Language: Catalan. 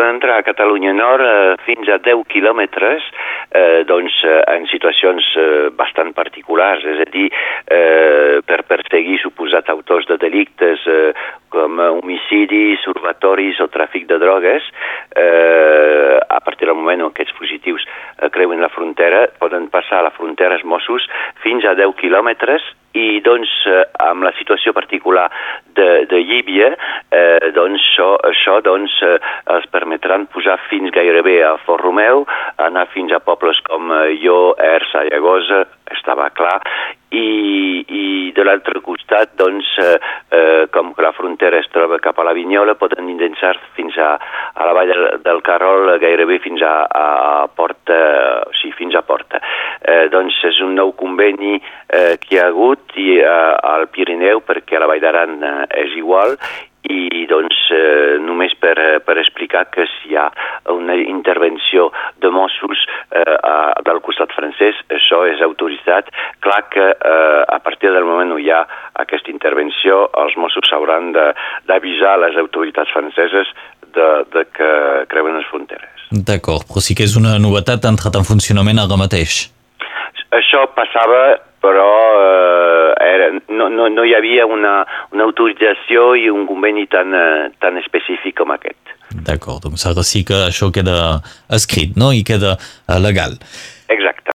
poden entrar a Catalunya Nord eh, fins a 10 quilòmetres eh, doncs, eh, en situacions eh, bastant particulars, és a dir, eh, per perseguir suposats autors de delictes eh, com homicidis, urbatoris o tràfic de drogues, eh, a partir del moment en què aquests fugitius eh, creuen la frontera, poden passar a la frontera els Mossos fins a 10 quilòmetres i doncs eh, amb la situació particular de, de Llíbia eh, doncs això, això doncs, eh, els permetran posar fins gairebé a Fort Romeu, anar fins a pobles com eh, Jo, Ersa, Llagosa, estava clar, i, i de l'altre costat, doncs, eh, eh, com que la frontera es troba cap a la Vinyola, poden intentar fins a, a la vall del, Carol, gairebé fins a, a Porta, sí, fins a Porta. Eh, doncs és un nou conveni eh, que hi ha hagut i, eh, al Pirineu, perquè a la Vall d'Aran eh, és igual, i doncs eh, només per, per explicar que si hi ha una intervenció de Mossos eh, a, del costat francès, això és autoritzat. Clar que eh, a partir del moment on hi ha aquesta intervenció, els Mossos hauran d'avisar les autoritats franceses de, de que creuen les fronteres. D'acord, però sí que és una novetat entrat en funcionament ara mateix. Això passava, però eh, era, no, no, no hi havia una, una autorització i un conveni tan, eh, tan específic com aquest. D'acord, doncs ara sí que això queda escrit no? i queda eh, legal. Exacte.